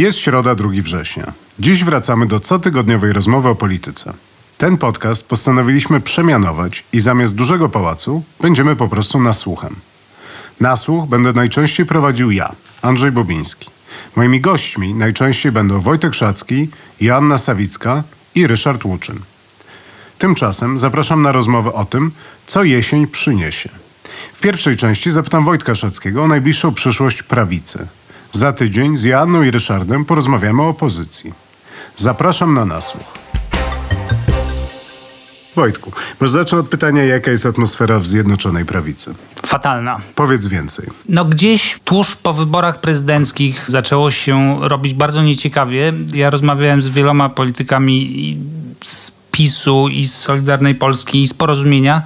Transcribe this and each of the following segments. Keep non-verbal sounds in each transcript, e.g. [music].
Jest środa 2 września. Dziś wracamy do cotygodniowej rozmowy o polityce. Ten podcast postanowiliśmy przemianować i zamiast dużego pałacu będziemy po prostu nasłuchem. Nasłuch będę najczęściej prowadził ja, Andrzej Bobiński. Moimi gośćmi najczęściej będą Wojtek Szacki, Joanna Sawicka i Ryszard Łuczyn. Tymczasem zapraszam na rozmowę o tym, co jesień przyniesie. W pierwszej części zapytam Wojtka Szackiego o najbliższą przyszłość prawicy. Za tydzień z Joanną i Ryszardem porozmawiamy o opozycji. Zapraszam na nasłuch. Wojtku, może zacznę od pytania, jaka jest atmosfera w Zjednoczonej Prawicy? Fatalna. Powiedz więcej. No gdzieś tuż po wyborach prezydenckich zaczęło się robić bardzo nieciekawie. Ja rozmawiałem z wieloma politykami z PiSu i z Solidarnej Polski i z Porozumienia.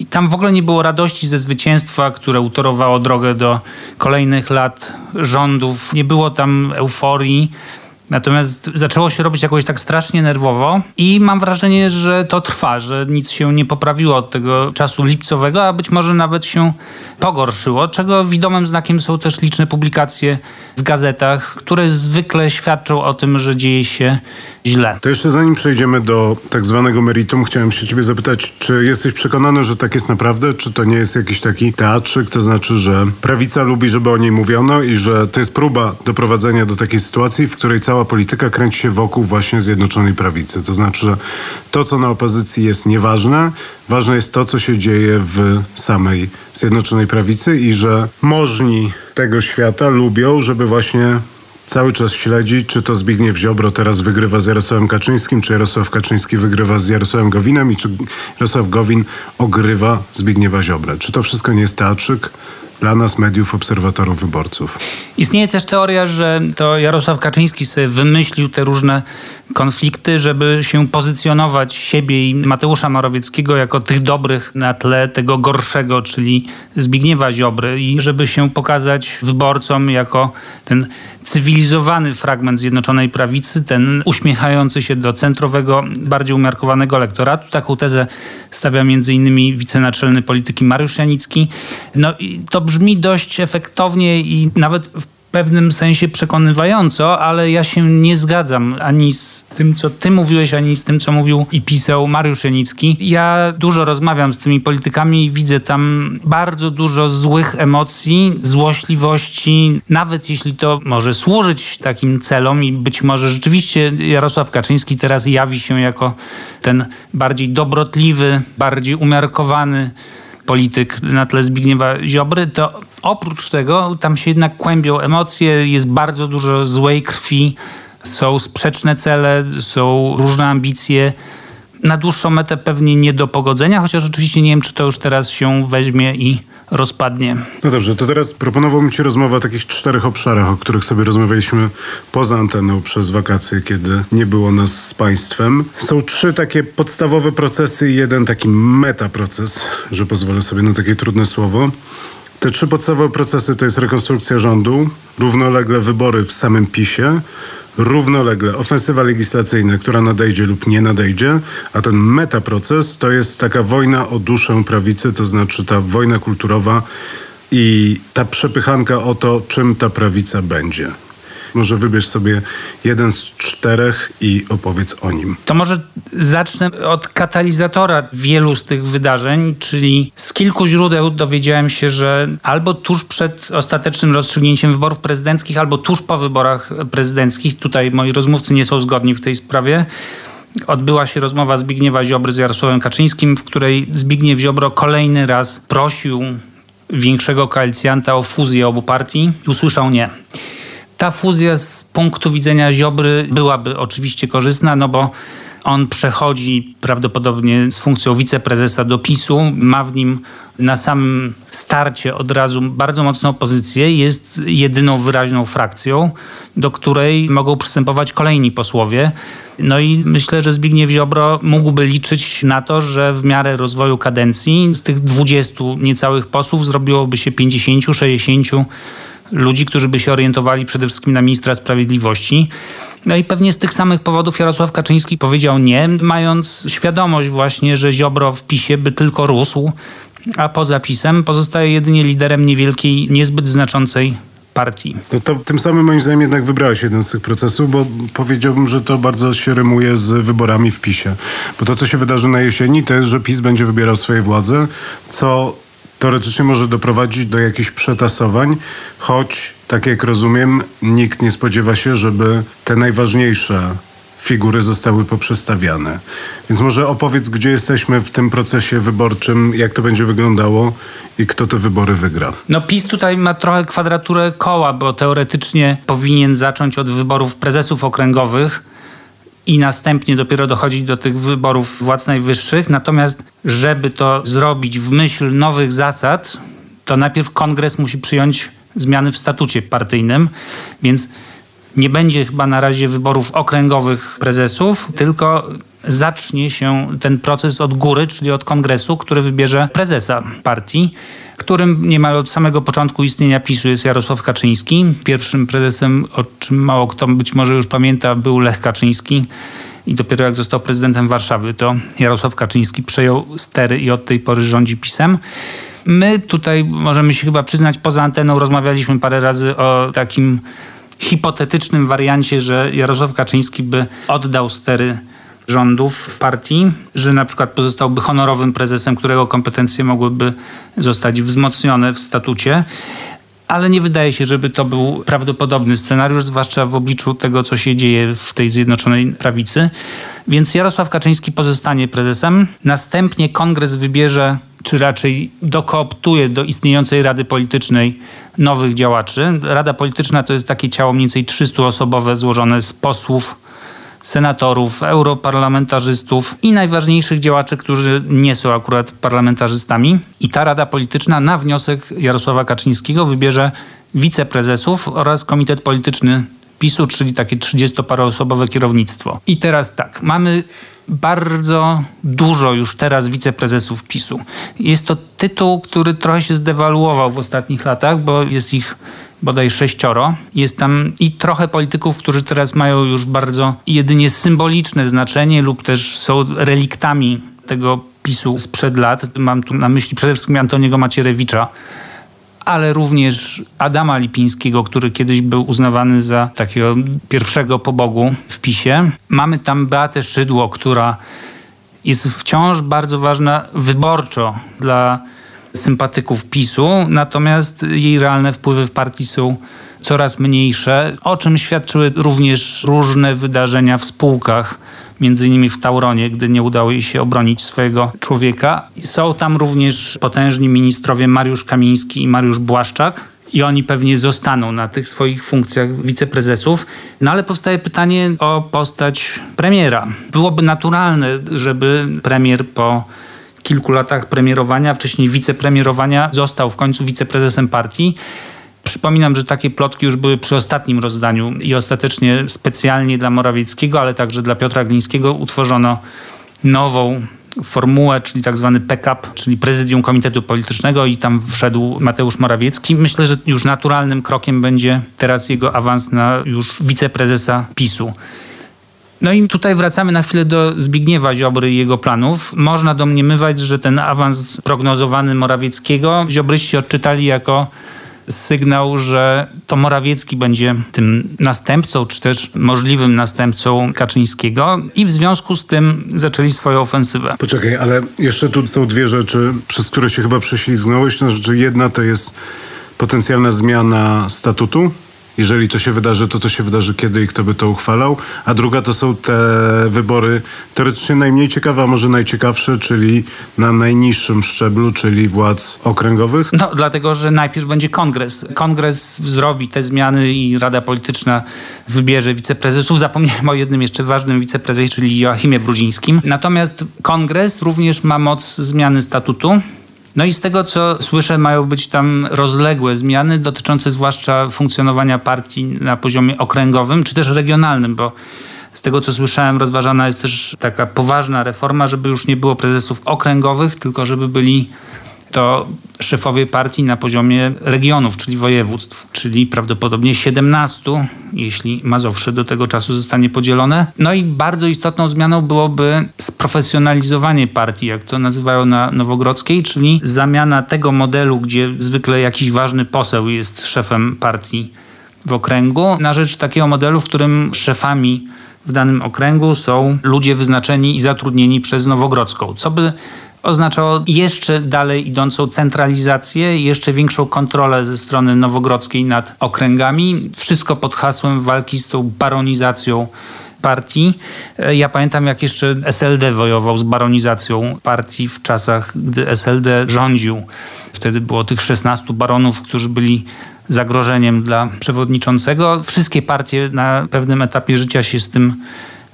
I tam w ogóle nie było radości ze zwycięstwa, które utorowało drogę do kolejnych lat rządów. Nie było tam euforii. Natomiast zaczęło się robić jakoś tak strasznie nerwowo i mam wrażenie, że to trwa, że nic się nie poprawiło od tego czasu lipcowego, a być może nawet się pogorszyło, czego widomym znakiem są też liczne publikacje w gazetach, które zwykle świadczą o tym, że dzieje się źle. To jeszcze zanim przejdziemy do tak zwanego meritum, chciałem się ciebie zapytać, czy jesteś przekonany, że tak jest naprawdę, czy to nie jest jakiś taki teatrzyk, to znaczy, że prawica lubi, żeby o niej mówiono i że to jest próba doprowadzenia do takiej sytuacji, w której cała polityka kręci się wokół właśnie Zjednoczonej Prawicy. To znaczy, że to, co na opozycji jest nieważne, ważne jest to, co się dzieje w samej Zjednoczonej Prawicy i że możni tego świata lubią, żeby właśnie cały czas śledzić, czy to Zbigniew Ziobro teraz wygrywa z Jarosławem Kaczyńskim, czy Jarosław Kaczyński wygrywa z Jarosławem Gowinem i czy Jarosław Gowin ogrywa Zbigniewa Ziobrę. Czy to wszystko nie jest teatrzyk? Dla nas, mediów, obserwatorów, wyborców. Istnieje też teoria, że to Jarosław Kaczyński sobie wymyślił te różne konflikty, żeby się pozycjonować siebie i Mateusza Morawieckiego jako tych dobrych na tle tego gorszego, czyli Zbigniewa Ziobry i żeby się pokazać wyborcom jako ten cywilizowany fragment Zjednoczonej Prawicy, ten uśmiechający się do centrowego, bardziej umiarkowanego elektoratu. Taką tezę stawia m.in. wicenaczelny polityki Mariusz Janicki. No i to brzmi dość efektownie i nawet w pewnym sensie przekonywająco, ale ja się nie zgadzam ani z tym, co ty mówiłeś, ani z tym, co mówił i pisał Mariusz Janicki. Ja dużo rozmawiam z tymi politykami i widzę tam bardzo dużo złych emocji, złośliwości, nawet jeśli to może służyć takim celom i być może rzeczywiście Jarosław Kaczyński teraz jawi się jako ten bardziej dobrotliwy, bardziej umiarkowany polityk na tle Zbigniewa Ziobry, to oprócz tego tam się jednak kłębią emocje, jest bardzo dużo złej krwi, są sprzeczne cele, są różne ambicje. Na dłuższą metę pewnie nie do pogodzenia, chociaż oczywiście nie wiem, czy to już teraz się weźmie i rozpadnie. No dobrze, to teraz proponowałbym Ci rozmowę o takich czterech obszarach, o których sobie rozmawialiśmy poza anteną przez wakacje, kiedy nie było nas z Państwem. Są trzy takie podstawowe procesy i jeden taki metaproces, że pozwolę sobie na takie trudne słowo. Te trzy podstawowe procesy to jest rekonstrukcja rządu, równolegle wybory w samym PiSie, równolegle ofensywa legislacyjna, która nadejdzie lub nie nadejdzie, a ten metaproces to jest taka wojna o duszę prawicy, to znaczy ta wojna kulturowa i ta przepychanka o to, czym ta prawica będzie. Może wybierz sobie jeden z czterech i opowiedz o nim. To może zacznę od katalizatora wielu z tych wydarzeń, czyli z kilku źródeł dowiedziałem się, że albo tuż przed ostatecznym rozstrzygnięciem wyborów prezydenckich, albo tuż po wyborach prezydenckich, tutaj moi rozmówcy nie są zgodni w tej sprawie, odbyła się rozmowa Zbigniewa Ziobry z Jarosławem Kaczyńskim, w której Zbigniew Ziobro kolejny raz prosił większego koalicjanta o fuzję obu partii i usłyszał nie. Ta fuzja z punktu widzenia Ziobry byłaby oczywiście korzystna, no bo on przechodzi prawdopodobnie z funkcją wiceprezesa do PiSu, ma w nim na samym starcie od razu bardzo mocną pozycję, jest jedyną wyraźną frakcją, do której mogą przystępować kolejni posłowie. No i myślę, że Zbigniew Ziobro mógłby liczyć na to, że w miarę rozwoju kadencji z tych 20 niecałych posłów zrobiłoby się 50, 60 ludzi, którzy by się orientowali przede wszystkim na ministra sprawiedliwości. No i pewnie z tych samych powodów Jarosław Kaczyński powiedział nie, mając świadomość właśnie, że Ziobro w PiSie by tylko rósł, a poza PiSem pozostaje jedynie liderem niewielkiej, niezbyt znaczącej partii. No to tym samym moim zdaniem jednak wybrałeś jeden z tych procesów, bo powiedziałbym, że to bardzo się rymuje z wyborami w PiSie. Bo to, co się wydarzy na jesieni, to jest, że PiS będzie wybierał swoje władze, co teoretycznie może doprowadzić do jakichś przetasowań, choć, tak jak rozumiem, nikt nie spodziewa się, żeby te najważniejsze figury zostały poprzestawiane. Więc może opowiedz, gdzie jesteśmy w tym procesie wyborczym, jak to będzie wyglądało i kto te wybory wygra. No PiS tutaj ma trochę kwadraturę koła, bo teoretycznie powinien zacząć od wyborów prezesów okręgowych i następnie dopiero dochodzić do tych wyborów władz najwyższych. Natomiast żeby to zrobić w myśl nowych zasad, to najpierw kongres musi przyjąć zmiany w statucie partyjnym, więc nie będzie chyba na razie wyborów okręgowych prezesów, tylko zacznie się ten proces od góry, czyli od kongresu, który wybierze prezesa partii, którym niemal od samego początku istnienia PiSu jest Jarosław Kaczyński. Pierwszym prezesem, o czym mało kto być może już pamięta, był Lech Kaczyński. I dopiero jak został prezydentem Warszawy, to Jarosław Kaczyński przejął stery i od tej pory rządzi PiSem. My tutaj możemy się chyba przyznać, poza anteną rozmawialiśmy parę razy o takim hipotetycznym wariancie, że Jarosław Kaczyński by oddał stery rządów partii, że na przykład pozostałby honorowym prezesem, którego kompetencje mogłyby zostać wzmocnione w statucie. Ale nie wydaje się, żeby to był prawdopodobny scenariusz, zwłaszcza w obliczu tego, co się dzieje w tej Zjednoczonej Prawicy. Więc Jarosław Kaczyński pozostanie prezesem. Następnie kongres wybierze, czy raczej dokooptuje do istniejącej Rady Politycznej nowych działaczy. Rada Polityczna to jest takie ciało mniej więcej 300-osobowe złożone z posłów, senatorów, europarlamentarzystów i najważniejszych działaczy, którzy nie są akurat parlamentarzystami. I ta Rada Polityczna na wniosek Jarosława Kaczyńskiego wybierze wiceprezesów oraz komitet polityczny PiSu, czyli takie 30-paroosobowe kierownictwo. I teraz tak, mamy bardzo dużo już teraz wiceprezesów PiSu. Jest to tytuł, który trochę się zdewaluował w ostatnich latach, bo jest ich bodaj sześcioro. Jest tam i trochę polityków, którzy teraz mają już bardzo jedynie symboliczne znaczenie lub też są reliktami tego PiSu sprzed lat. Mam tu na myśli przede wszystkim Antoniego Macierewicza, ale również Adama Lipińskiego, który kiedyś był uznawany za takiego pierwszego pobogu w PiSie. Mamy tam Beatę Szydło, która jest wciąż bardzo ważna wyborczo dla sympatyków PiSu, natomiast jej realne wpływy w partii są coraz mniejsze, o czym świadczyły również różne wydarzenia w spółkach, między innymi w Tauronie, gdy nie udało jej się obronić swojego człowieka. Są tam również potężni ministrowie Mariusz Kamiński i Mariusz Błaszczak. I oni pewnie zostaną na tych swoich funkcjach wiceprezesów. No ale powstaje pytanie o postać premiera. Byłoby naturalne, żeby premier po kilku latach premierowania, wcześniej wicepremierowania, został w końcu wiceprezesem partii. Przypominam, że takie plotki już były przy ostatnim rozdaniu i ostatecznie specjalnie dla Morawieckiego, ale także dla Piotra Glińskiego utworzono nową formułę, czyli tak zwany PKP, czyli prezydium Komitetu Politycznego i tam wszedł Mateusz Morawiecki. Myślę, że już naturalnym krokiem będzie teraz jego awans na już wiceprezesa PiSu. No i tutaj wracamy na chwilę do Zbigniewa Ziobry i jego planów. Można domniemywać, że ten awans prognozowany Morawieckiego Ziobryści odczytali jako sygnał, że to Morawiecki będzie tym następcą, czy też możliwym następcą Kaczyńskiego i w związku z tym zaczęli swoją ofensywę. Poczekaj, ale jeszcze tu są dwie rzeczy, przez które się chyba prześlizgnąłeś. No, jedna to jest potencjalna zmiana statutu jeżeli to się wydarzy, to to się wydarzy kiedy i kto by to uchwalał. A druga to są te wybory teoretycznie najmniej ciekawe, a może najciekawsze, czyli na najniższym szczeblu, czyli władz okręgowych. No, dlatego, że najpierw będzie kongres. Kongres zrobi te zmiany i Rada Polityczna wybierze wiceprezesów. Zapomniałem o jednym jeszcze ważnym wiceprezesie, czyli Joachimie Brudzińskim. Natomiast kongres również ma moc zmiany statutu. No i z tego, co słyszę, mają być tam rozległe zmiany dotyczące zwłaszcza funkcjonowania partii na poziomie okręgowym czy też regionalnym, bo z tego, co słyszałem, rozważana jest też taka poważna reforma, żeby już nie było prezesów okręgowych, tylko żeby byli to szefowie partii na poziomie regionów, czyli województw, czyli prawdopodobnie 17, jeśli Mazowsze do tego czasu zostanie podzielone. No i bardzo istotną zmianą byłoby sprofesjonalizowanie partii, jak to nazywają na Nowogrodzkiej, czyli zamiana tego modelu, gdzie zwykle jakiś ważny poseł jest szefem partii w okręgu, na rzecz takiego modelu, w którym szefami w danym okręgu są ludzie wyznaczeni i zatrudnieni przez Nowogrodzką, co by oznaczało jeszcze dalej idącą centralizację, jeszcze większą kontrolę ze strony nowogrodzkiej nad okręgami. Wszystko pod hasłem walki z tą baronizacją partii. Ja pamiętam, jak jeszcze SLD wojował z baronizacją partii w czasach, gdy SLD rządził. Wtedy było tych 16 baronów, którzy byli zagrożeniem dla przewodniczącego. Wszystkie partie na pewnym etapie życia się z tym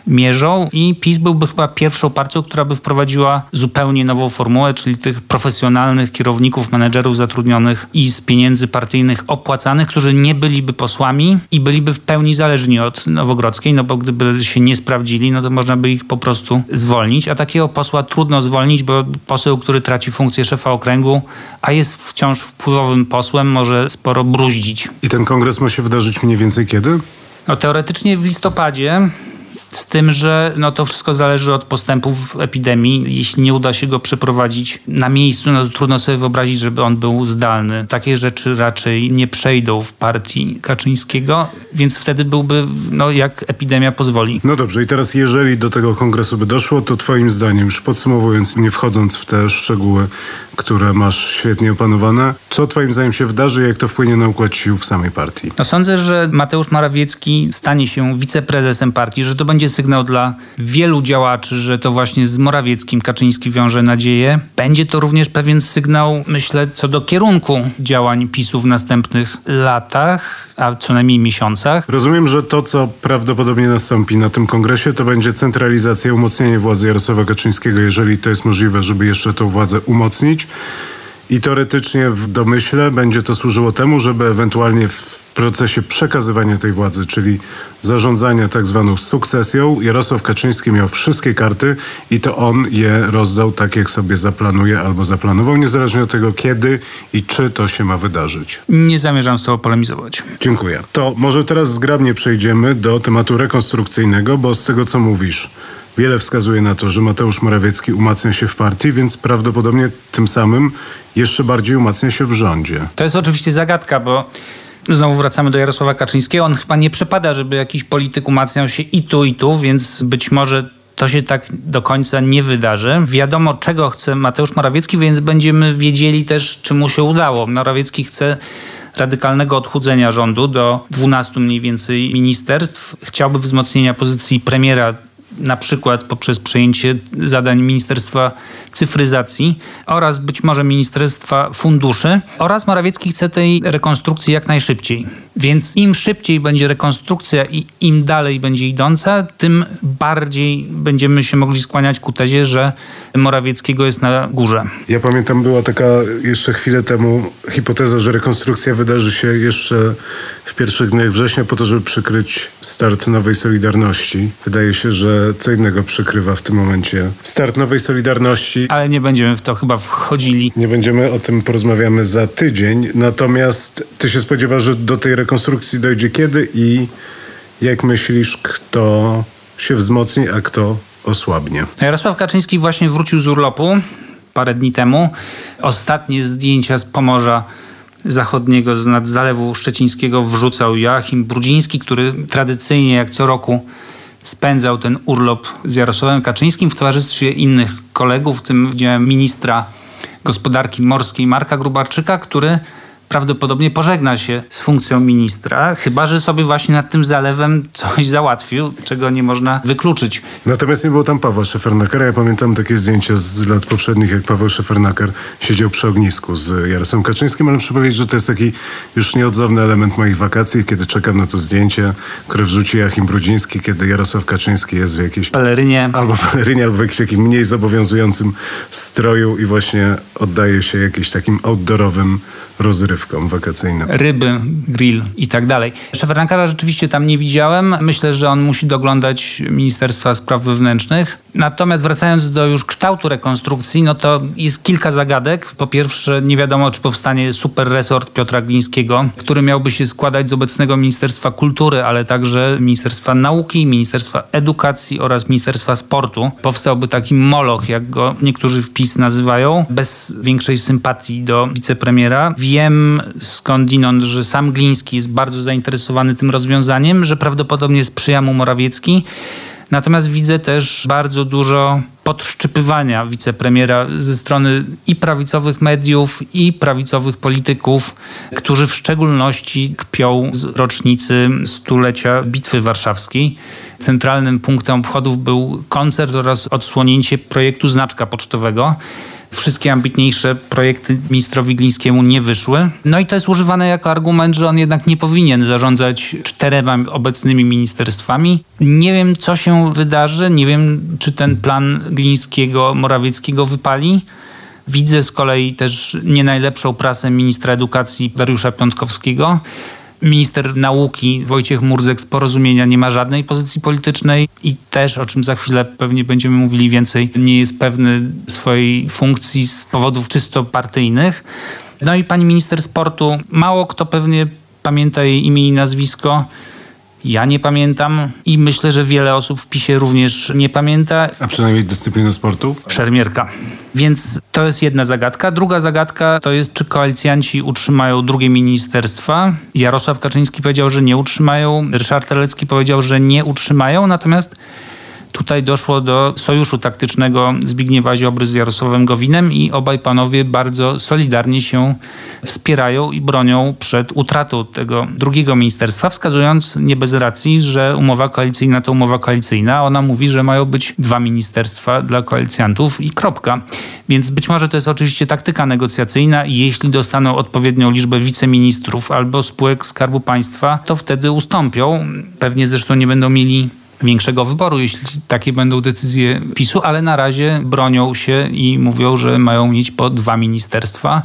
mierzą i PiS byłby chyba pierwszą partią, która by wprowadziła zupełnie nową formułę, czyli tych profesjonalnych kierowników, menedżerów zatrudnionych i z pieniędzy partyjnych opłacanych, którzy nie byliby posłami i byliby w pełni zależni od Nowogrodzkiej, no bo gdyby się nie sprawdzili, no to można by ich po prostu zwolnić, a takiego posła trudno zwolnić, bo poseł, który traci funkcję szefa okręgu, a jest wciąż wpływowym posłem, może sporo bruździć. I ten kongres ma się wydarzyć mniej więcej kiedy? No, teoretycznie w listopadzie, z tym, że no to wszystko zależy od postępów epidemii. Jeśli nie uda się go przeprowadzić na miejscu, no to trudno sobie wyobrazić, żeby on był zdalny. Takie rzeczy raczej nie przejdą w partii Kaczyńskiego, więc wtedy byłby, no jak epidemia pozwoli. No dobrze, i teraz jeżeli do tego kongresu by doszło, to twoim zdaniem, już podsumowując, nie wchodząc w te szczegóły, które masz świetnie opanowane, co twoim zdaniem się wydarzy jak to wpłynie na układ sił w samej partii? No sądzę, że Mateusz Morawiecki stanie się wiceprezesem partii, że to będzie sygnał dla wielu działaczy, że to właśnie z Morawieckim Kaczyński wiąże nadzieję. Będzie to również pewien sygnał, myślę, co do kierunku działań PiSu w następnych latach, a co najmniej miesiącach. Rozumiem, że to, co prawdopodobnie nastąpi na tym kongresie, to będzie centralizacja, umocnienie władzy Jarosława Kaczyńskiego, jeżeli to jest możliwe, żeby jeszcze tą władzę umocnić. I teoretycznie w domyśle będzie to służyło temu, żeby ewentualnie w procesie przekazywania tej władzy, czyli zarządzania tak zwaną sukcesją, Jarosław Kaczyński miał wszystkie karty i to on je rozdał tak, jak sobie zaplanuje albo zaplanował, niezależnie od tego, kiedy i czy to się ma wydarzyć. Nie zamierzam z tobą polemizować. Dziękuję. To może teraz zgrabnie przejdziemy do tematu rekonstrukcyjnego, bo z tego, co mówisz, Wiele wskazuje na to, że Mateusz Morawiecki umacnia się w partii, więc prawdopodobnie tym samym jeszcze bardziej umacnia się w rządzie. To jest oczywiście zagadka, bo Znowu wracamy do Jarosława Kaczyńskiego. On chyba nie przepada, żeby jakiś polityk umacniał się i tu, i tu, więc być może to się tak do końca nie wydarzy. Wiadomo, czego chce Mateusz Morawiecki, więc będziemy wiedzieli też, czy mu się udało. Morawiecki chce radykalnego odchudzenia rządu do 12 mniej więcej ministerstw. Chciałby wzmocnienia pozycji premiera na przykład poprzez przejęcie zadań Ministerstwa Cyfryzacji oraz być może Ministerstwa Funduszy oraz Morawiecki chce tej rekonstrukcji jak najszybciej. Więc im szybciej będzie rekonstrukcja i im dalej będzie idąca, tym bardziej będziemy się mogli skłaniać ku tezie, że Morawieckiego jest na górze. Ja pamiętam, była taka jeszcze chwilę temu hipoteza, że rekonstrukcja wydarzy się jeszcze w pierwszych dniach września po to, żeby przykryć start nowej Solidarności. Wydaje się, że co innego przykrywa w tym momencie start nowej Solidarności. Ale nie będziemy w to chyba wchodzili. Nie będziemy o tym porozmawiamy za tydzień. Natomiast ty się spodziewasz, że do tej rekonstrukcji dojdzie kiedy i jak myślisz, kto się wzmocni, a kto osłabnie? Jarosław Kaczyński właśnie wrócił z urlopu parę dni temu. Ostatnie zdjęcia z Pomorza Zachodniego, z Zalewu Szczecińskiego wrzucał Joachim Brudziński, który tradycyjnie jak co roku spędzał ten urlop z Jarosławem Kaczyńskim w towarzystwie innych kolegów, w tym ministra gospodarki morskiej Marka Grubarczyka, który prawdopodobnie pożegna się z funkcją ministra, chyba że sobie właśnie nad tym zalewem coś załatwił, czego nie można wykluczyć. Natomiast nie było tam Pawła Szefernakera. Ja pamiętam takie zdjęcia z lat poprzednich, jak Paweł Szefernaker siedział przy ognisku z Jarosławem Kaczyńskim, ale muszę powiedzieć, że to jest taki już nieodzowny element moich wakacji, kiedy czekam na to zdjęcie, które wrzuci Achim Brudziński, kiedy Jarosław Kaczyński jest w jakiejś Pelerynie. albo pelerynie, albo w jakimś takim mniej zobowiązującym stroju i właśnie oddaje się jakimś takim outdoorowym rozrywkom wakacyjnym. ryby, grill i tak dalej. Szefernankara rzeczywiście tam nie widziałem. Myślę, że on musi doglądać Ministerstwa Spraw Wewnętrznych. Natomiast wracając do już kształtu rekonstrukcji, no to jest kilka zagadek. Po pierwsze, nie wiadomo, czy powstanie super resort Piotra Glińskiego, który miałby się składać z obecnego Ministerstwa Kultury, ale także Ministerstwa Nauki, Ministerstwa Edukacji oraz Ministerstwa Sportu. Powstałby taki moloch, jak go niektórzy w PiS nazywają, bez większej sympatii do wicepremiera. Wiem skądinąd, że sam Gliński jest bardzo zainteresowany tym rozwiązaniem, że prawdopodobnie sprzyja mu Morawiecki. Natomiast widzę też bardzo dużo podszczypywania wicepremiera ze strony i prawicowych mediów, i prawicowych polityków, którzy w szczególności kpią z rocznicy stulecia Bitwy Warszawskiej. Centralnym punktem obchodów był koncert oraz odsłonięcie projektu znaczka pocztowego. Wszystkie ambitniejsze projekty ministrowi Glińskiemu nie wyszły. No i to jest używane jako argument, że on jednak nie powinien zarządzać czterema obecnymi ministerstwami. Nie wiem, co się wydarzy. Nie wiem, czy ten plan Glińskiego, Morawieckiego wypali. Widzę z kolei też nie najlepszą prasę ministra edukacji Dariusza Piątkowskiego. Minister nauki Wojciech Murzek z porozumienia nie ma żadnej pozycji politycznej i też, o czym za chwilę pewnie będziemy mówili więcej, nie jest pewny swojej funkcji z powodów czysto partyjnych. No i pani minister sportu, mało kto pewnie pamięta jej imię i nazwisko. Ja nie pamiętam i myślę, że wiele osób w PiSie również nie pamięta. A przynajmniej dyscyplinę sportu? Szermierka. Więc to jest jedna zagadka. Druga zagadka to jest, czy koalicjanci utrzymają drugie ministerstwa. Jarosław Kaczyński powiedział, że nie utrzymają. Ryszard Terlecki powiedział, że nie utrzymają. Natomiast tutaj doszło do sojuszu taktycznego Zbigniewa Ziobry z Jarosławem Gowinem i obaj panowie bardzo solidarnie się wspierają i bronią przed utratą tego drugiego ministerstwa, wskazując nie bez racji, że umowa koalicyjna to umowa koalicyjna. Ona mówi, że mają być dwa ministerstwa dla koalicjantów i kropka. Więc być może to jest oczywiście taktyka negocjacyjna jeśli dostaną odpowiednią liczbę wiceministrów albo spółek Skarbu Państwa, to wtedy ustąpią. Pewnie zresztą nie będą mieli większego wyboru, jeśli takie będą decyzje PiSu, ale na razie bronią się i mówią, że mają mieć po dwa ministerstwa.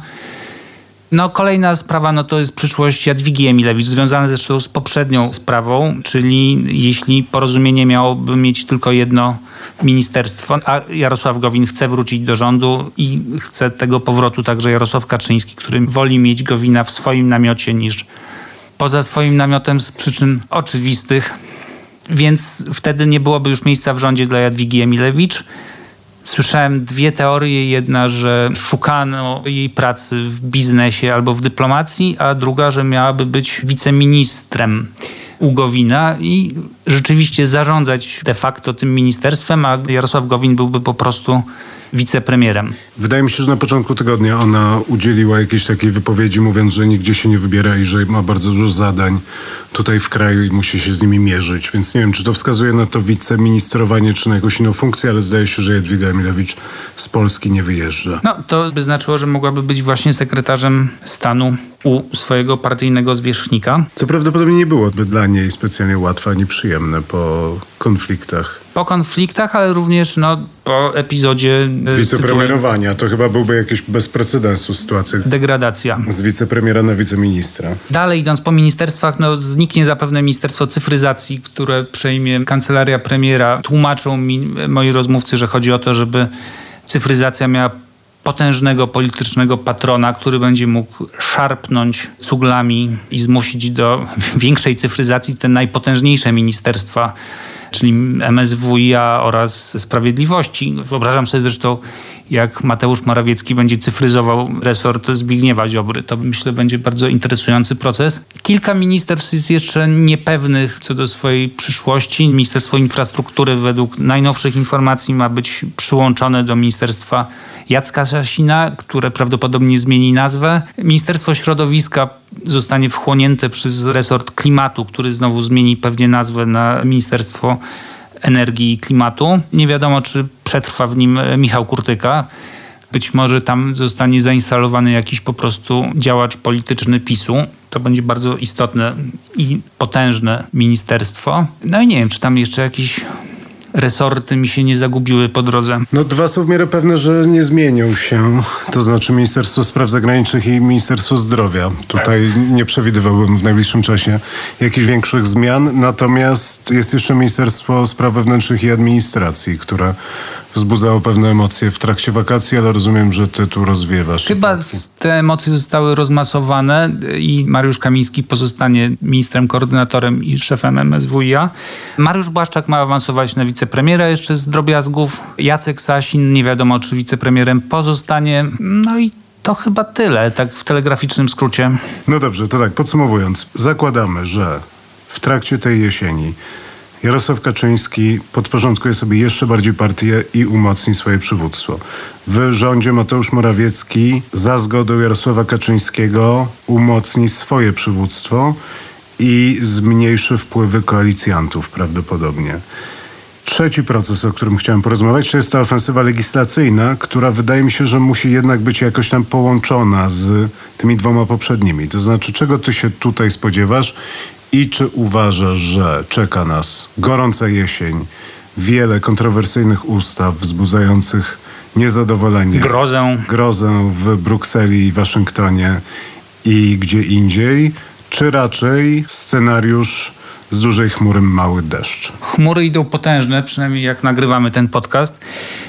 No, kolejna sprawa no to jest przyszłość Jadwigi Emilewicz, związana zresztą z poprzednią sprawą, czyli jeśli porozumienie miałoby mieć tylko jedno ministerstwo, a Jarosław Gowin chce wrócić do rządu i chce tego powrotu także Jarosław Kaczyński, który woli mieć Gowina w swoim namiocie niż poza swoim namiotem z przyczyn oczywistych, więc wtedy nie byłoby już miejsca w rządzie dla Jadwigi Emilewicz. Słyszałem dwie teorie. Jedna, że szukano jej pracy w biznesie albo w dyplomacji, a druga, że miałaby być wiceministrem u Gowina i rzeczywiście zarządzać de facto tym ministerstwem, a Jarosław Gowin byłby po prostu wicepremierem. Wydaje mi się, że na początku tygodnia ona udzieliła jakiejś takiej wypowiedzi, mówiąc, że nigdzie się nie wybiera i że ma bardzo dużo zadań tutaj w kraju i musi się z nimi mierzyć. Więc nie wiem, czy to wskazuje na to wiceministrowanie, czy na jakąś inną funkcję, ale zdaje się, że Jadwiga Emilewicz z Polski nie wyjeżdża. No, to by znaczyło, że mogłaby być właśnie sekretarzem stanu u swojego partyjnego zwierzchnika. Co prawdopodobnie nie byłoby dla niej specjalnie łatwe ani przyjemne po konfliktach. Po konfliktach, ale również no, po epizodzie e, Wicepremierowania to chyba byłby jakiś bez precedensu sytuacja degradacja. z wicepremiera na wiceministra. Dalej idąc po ministerstwach, no zniknie zapewne Ministerstwo Cyfryzacji, które przejmie kancelaria premiera. Tłumaczą mi moi rozmówcy, że chodzi o to, żeby cyfryzacja miała potężnego politycznego patrona, który będzie mógł szarpnąć cuglami i zmusić do [laughs] większej cyfryzacji te najpotężniejsze ministerstwa, czyli MSWiA oraz Sprawiedliwości. Wyobrażam sobie zresztą, jak Mateusz Morawiecki będzie cyfryzował resort Zbigniewa Ziobry. To myślę będzie bardzo interesujący proces. Kilka ministerstw jest jeszcze niepewnych co do swojej przyszłości. Ministerstwo Infrastruktury według najnowszych informacji ma być przyłączone do Ministerstwa Jacka Sasina, które prawdopodobnie zmieni nazwę. Ministerstwo Środowiska zostanie wchłonięte przez resort klimatu, który znowu zmieni pewnie nazwę na Ministerstwo Energii i Klimatu. Nie wiadomo, czy przetrwa w nim Michał Kurtyka. Być może tam zostanie zainstalowany jakiś po prostu działacz polityczny PiSu. To będzie bardzo istotne i potężne ministerstwo. No i nie wiem, czy tam jeszcze jakiś resorty mi się nie zagubiły po drodze. No dwa są w miarę pewne, że nie zmienią się. To znaczy Ministerstwo Spraw Zagranicznych i Ministerstwo Zdrowia. Tutaj nie przewidywałbym w najbliższym czasie jakichś większych zmian. Natomiast jest jeszcze Ministerstwo Spraw Wewnętrznych i Administracji, które wzbudzało pewne emocje w trakcie wakacji, ale rozumiem, że ty tu rozwiewasz. Chyba te emocje zostały rozmasowane i Mariusz Kamiński pozostanie ministrem koordynatorem i szefem MSWiA. Mariusz Błaszczak ma awansować na wicepremiera jeszcze z drobiazgów. Jacek Sasin nie wiadomo, czy wicepremierem pozostanie. No i to chyba tyle, tak w telegraficznym skrócie. No dobrze, to tak, podsumowując. Zakładamy, że w trakcie tej jesieni Jarosław Kaczyński podporządkuje sobie jeszcze bardziej partię i umocni swoje przywództwo. W rządzie Mateusz Morawiecki za zgodą Jarosława Kaczyńskiego umocni swoje przywództwo i zmniejszy wpływy koalicjantów prawdopodobnie. Trzeci proces, o którym chciałem porozmawiać, to jest ta ofensywa legislacyjna, która wydaje mi się, że musi jednak być jakoś tam połączona z tymi dwoma poprzednimi. To znaczy, czego ty się tutaj spodziewasz i czy uważasz, że czeka nas gorąca jesień, wiele kontrowersyjnych ustaw wzbudzających niezadowolenie, grozę, grozę w Brukseli i Waszyngtonie i gdzie indziej, czy raczej scenariusz z dużej chmury mały deszcz. Chmury idą potężne, przynajmniej jak nagrywamy ten podcast.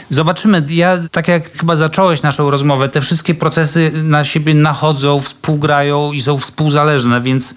Zobaczymy. Ja, tak jak chyba zacząłeś naszą rozmowę, te wszystkie procesy na siebie nachodzą, współgrają i są współzależne, więc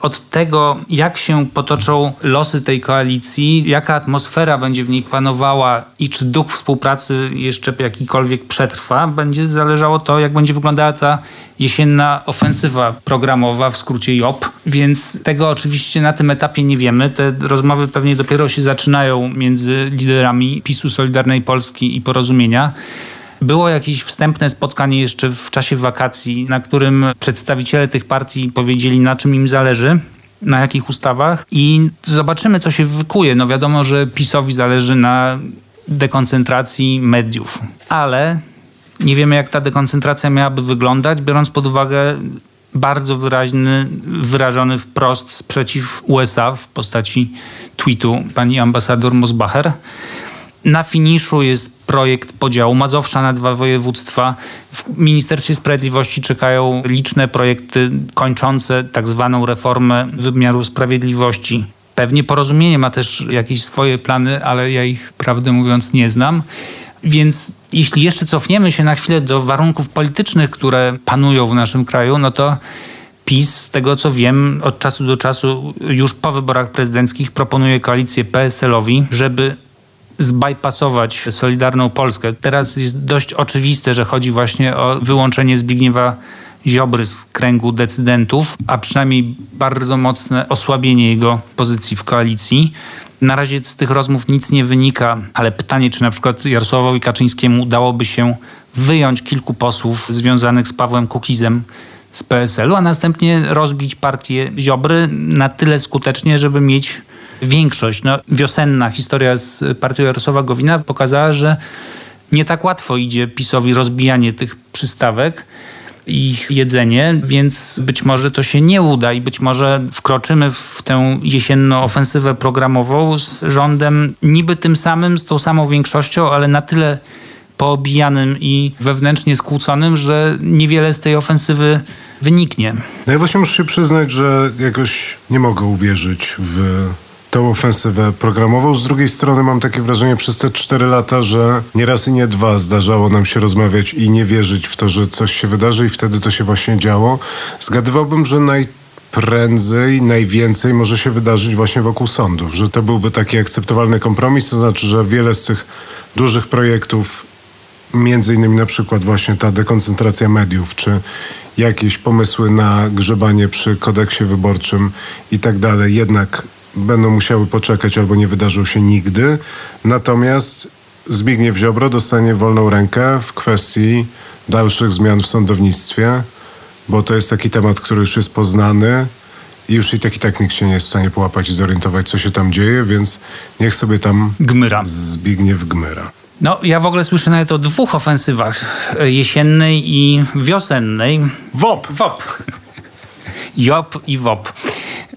od tego, jak się potoczą losy tej koalicji, jaka atmosfera będzie w niej panowała i czy duch współpracy jeszcze jakikolwiek przetrwa, będzie zależało to, jak będzie wyglądała ta jesienna ofensywa programowa, w skrócie JOP. Więc tego oczywiście na tym etapie nie wiemy. Te rozmowy pewnie dopiero się zaczynają między liderami PiSu, Solidarnej Polski i Porozumienia. Było jakieś wstępne spotkanie jeszcze w czasie wakacji, na którym przedstawiciele tych partii powiedzieli, na czym im zależy na jakich ustawach i zobaczymy, co się wykuje. No wiadomo, że PiSowi zależy na dekoncentracji mediów, ale nie wiemy, jak ta dekoncentracja miałaby wyglądać, biorąc pod uwagę bardzo wyraźny, wyrażony wprost sprzeciw USA w postaci tweetu pani ambasador Mosbacher. Na finiszu jest projekt podziału Mazowsza na dwa województwa. W Ministerstwie Sprawiedliwości czekają liczne projekty kończące tak zwaną reformę wymiaru sprawiedliwości. Pewnie porozumienie ma też jakieś swoje plany, ale ja ich prawdę mówiąc nie znam. Więc jeśli jeszcze cofniemy się na chwilę do warunków politycznych, które panują w naszym kraju, no to PiS, z tego co wiem, od czasu do czasu, już po wyborach prezydenckich proponuje koalicję PSL-owi, żeby zbypasować Solidarną Polskę. Teraz jest dość oczywiste, że chodzi właśnie o wyłączenie Zbigniewa Ziobry z kręgu decydentów, a przynajmniej bardzo mocne osłabienie jego pozycji w koalicji. Na razie z tych rozmów nic nie wynika, ale pytanie, czy na przykład Jarosławowi Kaczyńskiemu udałoby się wyjąć kilku posłów związanych z Pawłem Kukizem z PSL-u, a następnie rozbić partię Ziobry na tyle skutecznie, żeby mieć większość. No, wiosenna historia z partią Jarosława Gowina pokazała, że nie tak łatwo idzie PiSowi rozbijanie tych przystawek i ich jedzenie, więc być może to się nie uda i być może wkroczymy w tę jesienną ofensywę programową z rządem niby tym samym, z tą samą większością, ale na tyle poobijanym i wewnętrznie skłóconym, że niewiele z tej ofensywy wyniknie. No ja właśnie muszę się przyznać, że jakoś nie mogę uwierzyć w tę ofensywę programową. Z drugiej strony mam takie wrażenie przez te cztery lata, że nie raz i nie dwa zdarzało nam się rozmawiać i nie wierzyć w to, że coś się wydarzy i wtedy to się właśnie działo. Zgadywałbym, że najprędzej, najwięcej może się wydarzyć właśnie wokół sądów, że to byłby taki akceptowalny kompromis, to znaczy, że wiele z tych dużych projektów między innymi na przykład właśnie ta dekoncentracja mediów, czy jakieś pomysły na grzebanie przy kodeksie wyborczym i tak dalej, jednak będą musiały poczekać albo nie wydarzą się nigdy. Natomiast Zbigniew Ziobro dostanie wolną rękę w kwestii dalszych zmian w sądownictwie, bo to jest taki temat, który już jest poznany i już i tak i tak nikt się nie jest w stanie połapać i zorientować, co się tam dzieje, więc niech sobie tam Gmyra. Zbigniew gmyra. No, ja w ogóle słyszę nawet o dwóch ofensywach. e, Jesiennej i wiosennej. WOP! WOP. [laughs] JOP i WOP.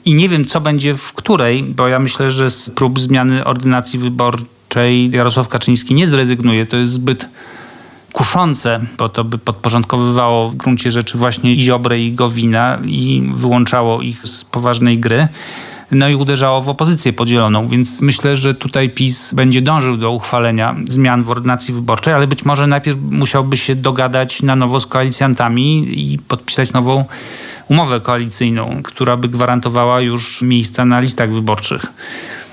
I nie wiem, co będzie w której, bo ja myślę, że z prób zmiany ordynacji wyborczej Jarosław Kaczyński nie zrezygnuje. To jest zbyt kuszące, bo to by podporządkowywało w gruncie rzeczy właśnie Ziobrę i Gowina i wyłączało ich z poważnej gry. No i uderzało w opozycję podzieloną, więc myślę, że tutaj PiS będzie dążył do uchwalenia zmian w ordynacji wyborczej, ale być może najpierw musiałby się dogadać na nowo z koalicjantami i podpisać nową umowę koalicyjną, która by gwarantowała już miejsca na listach wyborczych.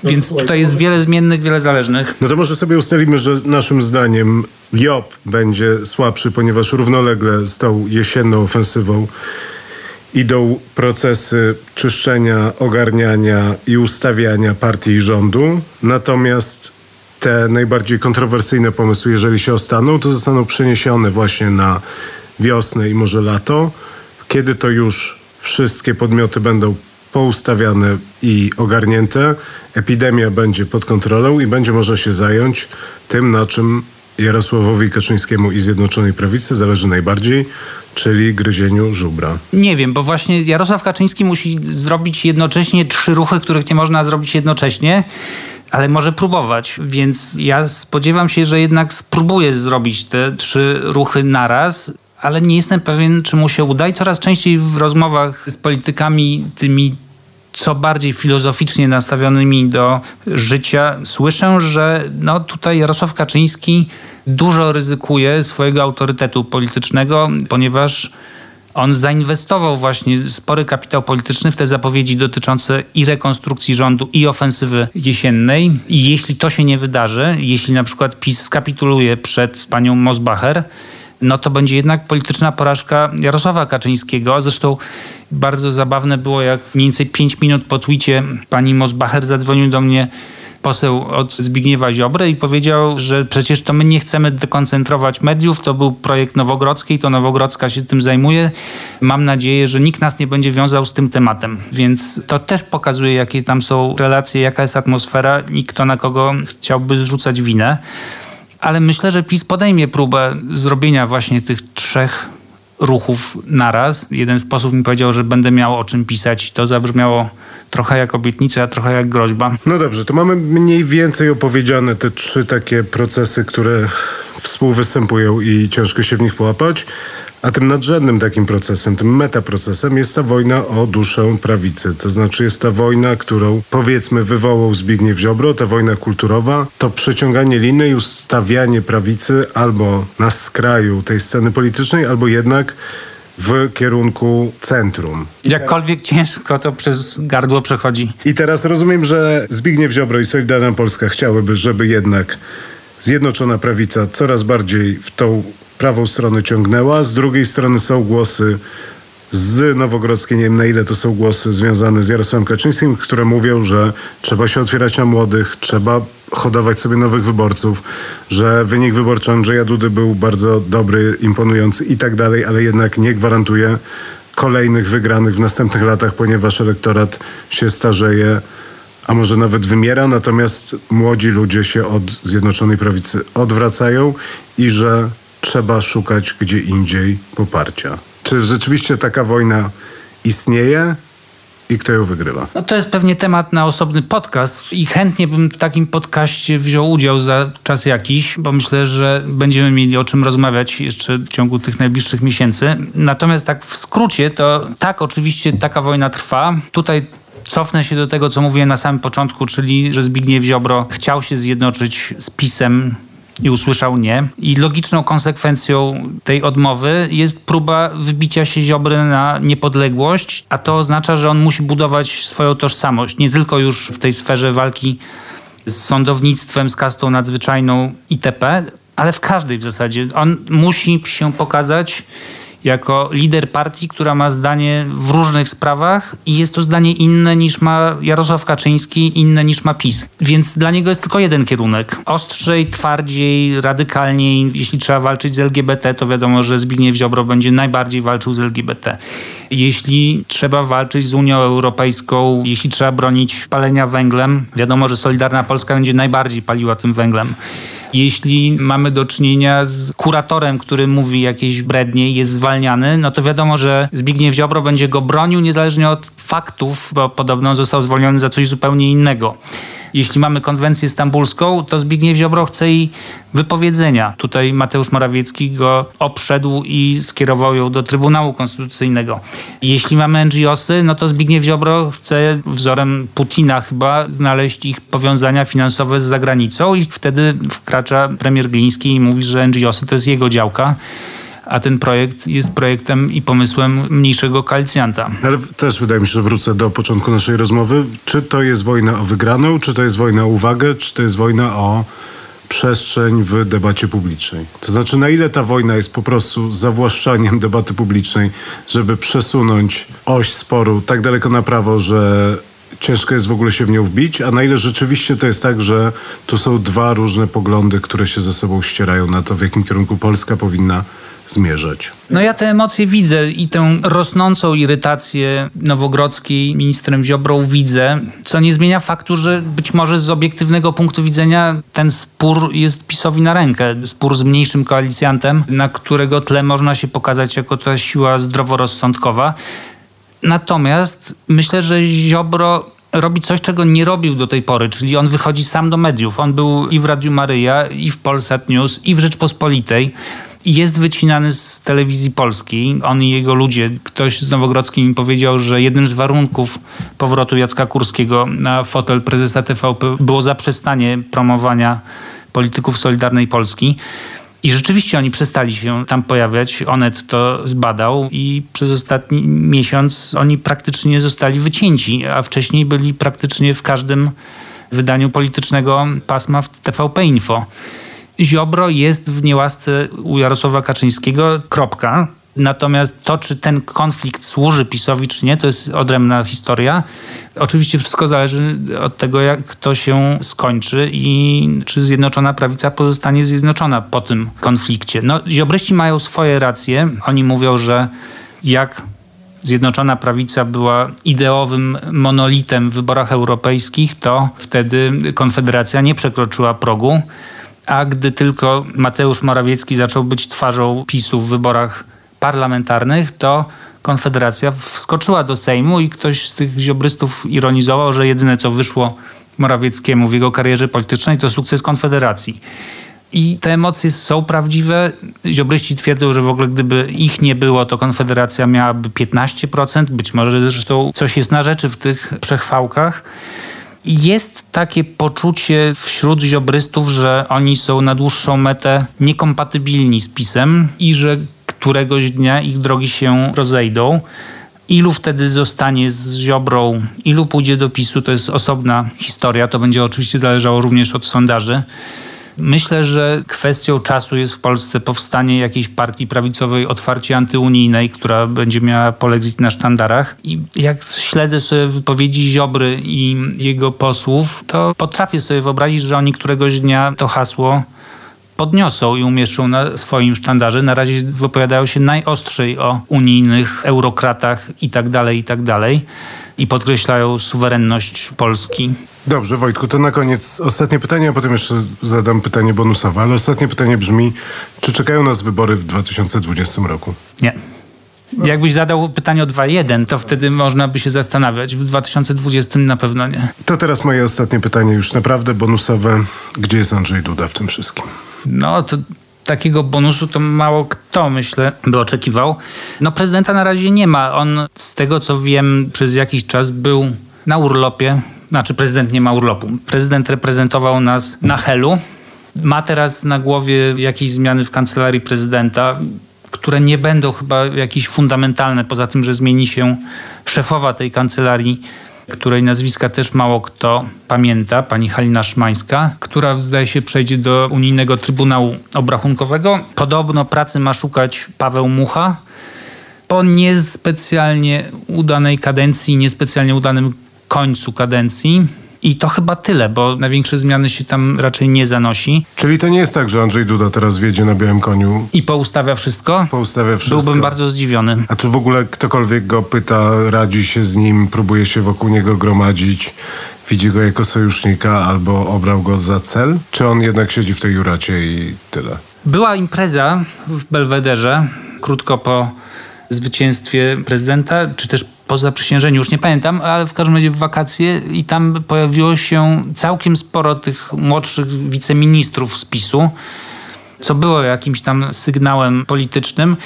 Więc tutaj jest wiele zmiennych, wiele zależnych. No to może sobie ustalimy, że naszym zdaniem JOP będzie słabszy, ponieważ równolegle z tą jesienną ofensywą idą procesy czyszczenia, ogarniania i ustawiania partii i rządu. Natomiast te najbardziej kontrowersyjne pomysły, jeżeli się ostaną, to zostaną przeniesione właśnie na wiosnę i może lato, kiedy to już wszystkie podmioty będą poustawiane i ogarnięte, epidemia będzie pod kontrolą i będzie można się zająć tym, na czym Jarosławowi Kaczyńskiemu i Zjednoczonej Prawicy zależy najbardziej, czyli gryzieniu żubra. Nie wiem, bo właśnie Jarosław Kaczyński musi zrobić jednocześnie trzy ruchy, których nie można zrobić jednocześnie, ale może próbować. Więc ja spodziewam się, że jednak spróbuje zrobić te trzy ruchy naraz. Ale nie jestem pewien, czy mu się uda. I coraz częściej w rozmowach z politykami, tymi co bardziej filozoficznie nastawionymi do życia, słyszę, że no tutaj Jarosław Kaczyński dużo ryzykuje swojego autorytetu politycznego, ponieważ on zainwestował właśnie spory kapitał polityczny w te zapowiedzi dotyczące i rekonstrukcji rządu, i ofensywy jesiennej. I jeśli to się nie wydarzy, jeśli na przykład PiS skapituluje przed panią Mosbacher, no to będzie jednak polityczna porażka Jarosława Kaczyńskiego. Zresztą bardzo zabawne było, jak mniej więcej 5 minut po twicie pani Mosbacher zadzwonił do mnie poseł od Zbigniewa Ziobry i powiedział, że przecież to my nie chcemy dekoncentrować mediów, to był projekt Nowogrodzkiej, to Nowogrodzka się tym zajmuje. Mam nadzieję, że nikt nas nie będzie wiązał z tym tematem. Więc to też pokazuje, jakie tam są relacje, jaka jest atmosfera i kto na kogo chciałby zrzucać winę. Ale myślę, że PiS podejmie próbę zrobienia właśnie tych trzech ruchów naraz. Jeden z posłów mi powiedział, że będę miał o czym pisać. To zabrzmiało trochę jak obietnica, trochę jak groźba. No dobrze, to mamy mniej więcej opowiedziane te trzy takie procesy, które współwystępują i ciężko się w nich połapać. A tym nadrzędnym takim procesem, tym metaprocesem jest ta wojna o duszę prawicy. To znaczy jest ta wojna, którą powiedzmy wywołał Zbigniew Ziobro, ta wojna kulturowa, to przeciąganie liny i ustawianie prawicy albo na skraju tej sceny politycznej, albo jednak w kierunku centrum. Jakkolwiek ciężko to przez gardło przechodzi. I teraz rozumiem, że Zbigniew Ziobro i Solidarna Polska chciałyby, żeby jednak Zjednoczona Prawica coraz bardziej w tą prawą stronę ciągnęła. Z drugiej strony są głosy z Nowogrodzkiej, nie wiem na ile to są głosy związane z Jarosławem Kaczyńskim, które mówią, że trzeba się otwierać na młodych, trzeba hodować sobie nowych wyborców, że wynik wyborczy Andrzeja Dudy był bardzo dobry, imponujący i tak dalej, ale jednak nie gwarantuje kolejnych wygranych w następnych latach, ponieważ elektorat się starzeje, a może nawet wymiera, natomiast młodzi ludzie się od Zjednoczonej Prawicy odwracają i że trzeba szukać gdzie indziej poparcia. Czy rzeczywiście taka wojna istnieje i kto ją wygrywa? No to jest pewnie temat na osobny podcast i chętnie bym w takim podcaście wziął udział za czas jakiś, bo myślę, że będziemy mieli o czym rozmawiać jeszcze w ciągu tych najbliższych miesięcy. Natomiast tak w skrócie, to tak, oczywiście taka wojna trwa. Tutaj Cofnę się do tego, co mówiłem na samym początku, czyli że Zbigniew Ziobro chciał się zjednoczyć z PiSem i usłyszał nie. I logiczną konsekwencją tej odmowy jest próba wybicia się Ziobry na niepodległość, a to oznacza, że on musi budować swoją tożsamość, nie tylko już w tej sferze walki z sądownictwem, z kastą nadzwyczajną itp., ale w każdej w zasadzie. On musi się pokazać jako lider partii, która ma zdanie w różnych sprawach i jest to zdanie inne niż ma Jarosław Kaczyński, inne niż ma PiS. Więc dla niego jest tylko jeden kierunek. Ostrzej, twardziej, radykalniej. Jeśli trzeba walczyć z LGBT, to wiadomo, że Zbigniew Ziobro będzie najbardziej walczył z LGBT. Jeśli trzeba walczyć z Unią Europejską, jeśli trzeba bronić palenia węglem, wiadomo, że Solidarna Polska będzie najbardziej paliła tym węglem. Jeśli mamy do czynienia z kuratorem, który mówi jakieś brednie i jest zwalniany, no to wiadomo, że Zbigniew Ziobro będzie go bronił niezależnie od faktów, bo podobno został zwolniony za coś zupełnie innego. Jeśli mamy konwencję stambulską, to Zbigniew Ziobro chce jej wypowiedzenia. Tutaj Mateusz Morawiecki go oprzedł i skierował ją do Trybunału Konstytucyjnego. Jeśli mamy NGOsy, no to Zbigniew Ziobro chce wzorem Putina chyba znaleźć ich powiązania finansowe z zagranicą i wtedy wkracza premier Gliński i mówi, że NGOsy to jest jego działka a ten projekt jest projektem i pomysłem mniejszego koalicjanta. Ale też wydaje mi się, że wrócę do początku naszej rozmowy. Czy to jest wojna o wygraną, czy to jest wojna o uwagę, czy to jest wojna o przestrzeń w debacie publicznej. To znaczy, na ile ta wojna jest po prostu zawłaszczaniem [laughs] debaty publicznej, żeby przesunąć oś sporu tak daleko na prawo, że ciężko jest w ogóle się w nią wbić, a na ile rzeczywiście to jest tak, że to są dwa różne poglądy, które się ze sobą ścierają na to, w jakim kierunku Polska powinna zmierzać. No ja te emocje widzę i tę rosnącą irytację Nowogrodzkiej ministrem Ziobrą widzę, co nie zmienia faktu, że być może z obiektywnego punktu widzenia ten spór jest PiSowi na rękę. Spór z mniejszym koalicjantem, na którego tle można się pokazać jako ta siła zdroworozsądkowa. Natomiast myślę, że Ziobro robi coś, czego nie robił do tej pory, czyli on wychodzi sam do mediów. On był i w Radiu Maryja, i w Polsat News, i w Rzeczpospolitej jest wycinany z telewizji polskiej. On i jego ludzie. Ktoś z Nowogrodzkiej mi powiedział, że jednym z warunków powrotu Jacka Kurskiego na fotel prezesa TVP było zaprzestanie promowania polityków Solidarnej Polski. I rzeczywiście oni przestali się tam pojawiać. Onet to zbadał i przez ostatni miesiąc oni praktycznie zostali wycięci, a wcześniej byli praktycznie w każdym wydaniu politycznego pasma w TVP Info. Ziobro jest w niełasce u Jarosława Kaczyńskiego, kropka. Natomiast to, czy ten konflikt służy PiSowi, czy nie, to jest odrębna historia. Oczywiście wszystko zależy od tego, jak to się skończy i czy Zjednoczona Prawica pozostanie zjednoczona po tym konflikcie. No, ziobryści mają swoje racje. Oni mówią, że jak Zjednoczona Prawica była ideowym monolitem w wyborach europejskich, to wtedy Konfederacja nie przekroczyła progu a gdy tylko Mateusz Morawiecki zaczął być twarzą PiSu w wyborach parlamentarnych, to Konfederacja wskoczyła do Sejmu i ktoś z tych ziobrystów ironizował, że jedyne co wyszło Morawieckiemu w jego karierze politycznej to sukces Konfederacji. I te emocje są prawdziwe. Ziobryści twierdzą, że w ogóle gdyby ich nie było, to Konfederacja miałaby 15%. Być może zresztą coś jest na rzeczy w tych przechwałkach jest takie poczucie wśród ziobrystów, że oni są na dłuższą metę niekompatybilni z PiSem i że któregoś dnia ich drogi się rozejdą. Ilu wtedy zostanie z Ziobrą, ilu pójdzie do PiSu, to jest osobna historia. To będzie oczywiście zależało również od sondaży. Myślę, że kwestią czasu jest w Polsce powstanie jakiejś partii prawicowej otwarcie antyunijnej, która będzie miała polexit na sztandarach. I jak śledzę sobie wypowiedzi Ziobry i jego posłów, to potrafię sobie wyobrazić, że oni któregoś dnia to hasło podniosą i umieszczą na swoim sztandarze. Na razie wypowiadają się najostrzej o unijnych eurokratach i tak dalej, i podkreślają suwerenność Polski. Dobrze, Wojtku, to na koniec ostatnie pytanie, a potem jeszcze zadam pytanie bonusowe. Ale ostatnie pytanie brzmi, czy czekają nas wybory w 2020 roku? Nie. Jakbyś zadał pytanie o 2.1, to wtedy można by się zastanawiać. W 2020 na pewno nie. To teraz moje ostatnie pytanie, już naprawdę bonusowe. Gdzie jest Andrzej Duda w tym wszystkim? No to takiego bonusu to mało kto, myślę, by oczekiwał. No prezydenta na razie nie ma. On, z tego co wiem, przez jakiś czas był na urlopie. Znaczy prezydent nie ma urlopu. Prezydent reprezentował nas na Helu. Ma teraz na głowie jakieś zmiany w kancelarii prezydenta, które nie będą chyba jakieś fundamentalne, poza tym, że zmieni się szefowa tej kancelarii której nazwiska też mało kto pamięta, pani Halina Szmańska, która zdaje się przejdzie do Unijnego Trybunału Obrachunkowego. Podobno pracy ma szukać Paweł Mucha po niespecjalnie udanej kadencji, niespecjalnie udanym końcu kadencji. I to chyba tyle, bo największe zmiany się tam raczej nie zanosi. Czyli to nie jest tak, że Andrzej Duda teraz wiedzie na białym koniu, I poustawia wszystko. poustawia wszystko. Byłbym bardzo zdziwiony. A czy w ogóle ktokolwiek go pyta, radzi się z nim, próbuje się wokół niego gromadzić, widzi go jako sojusznika albo obrał go za cel? Czy on jednak siedzi w tej juracie i tyle? Była impreza w Belwederze krótko po zwycięstwie prezydenta, czy też po zaprzysiężeniu, już nie pamiętam, ale w każdym razie w wakacje i tam pojawiło się całkiem sporo tych młodszych wiceministrów z PiSu, co było jakimś tam sygnałem politycznym.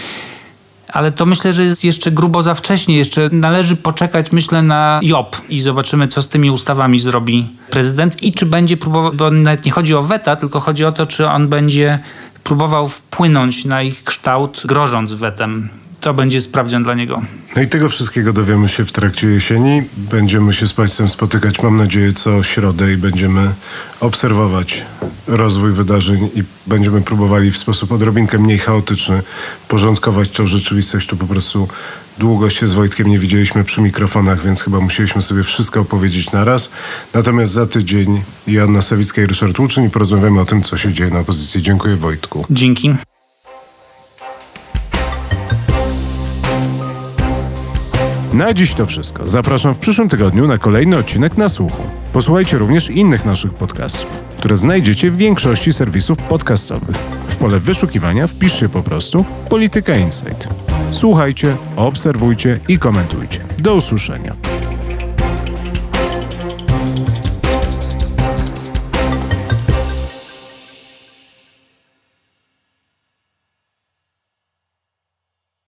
Ale to myślę, że jest jeszcze grubo za wcześnie. Jeszcze należy poczekać, myślę, na JOP i zobaczymy, co z tymi ustawami zrobi prezydent i czy będzie próbował, bo nawet nie chodzi o weta, tylko chodzi o to, czy on będzie próbował wpłynąć na ich kształt, grożąc wetem. To będzie sprawdzian dla niego. No i tego wszystkiego dowiemy się w trakcie jesieni. Będziemy się z Państwem spotykać, mam nadzieję, co środę i będziemy obserwować rozwój wydarzeń i będziemy próbowali w sposób odrobinkę mniej chaotyczny porządkować tą rzeczywistość. Tu po prostu długo się z Wojtkiem nie widzieliśmy przy mikrofonach, więc chyba musieliśmy sobie wszystko opowiedzieć naraz. Natomiast za tydzień Joanna Sawicka i Ryszard Łuczyn i porozmawiamy o tym, co się dzieje na opozycji. Dziękuję Wojtku. Dzięki. Na dziś to wszystko. Zapraszam w przyszłym tygodniu na kolejny odcinek na słuchu. Posłuchajcie również innych naszych podcastów, które znajdziecie w większości serwisów podcastowych. W pole wyszukiwania wpiszcie po prostu Polityka Insight. Słuchajcie, obserwujcie i komentujcie. Do usłyszenia.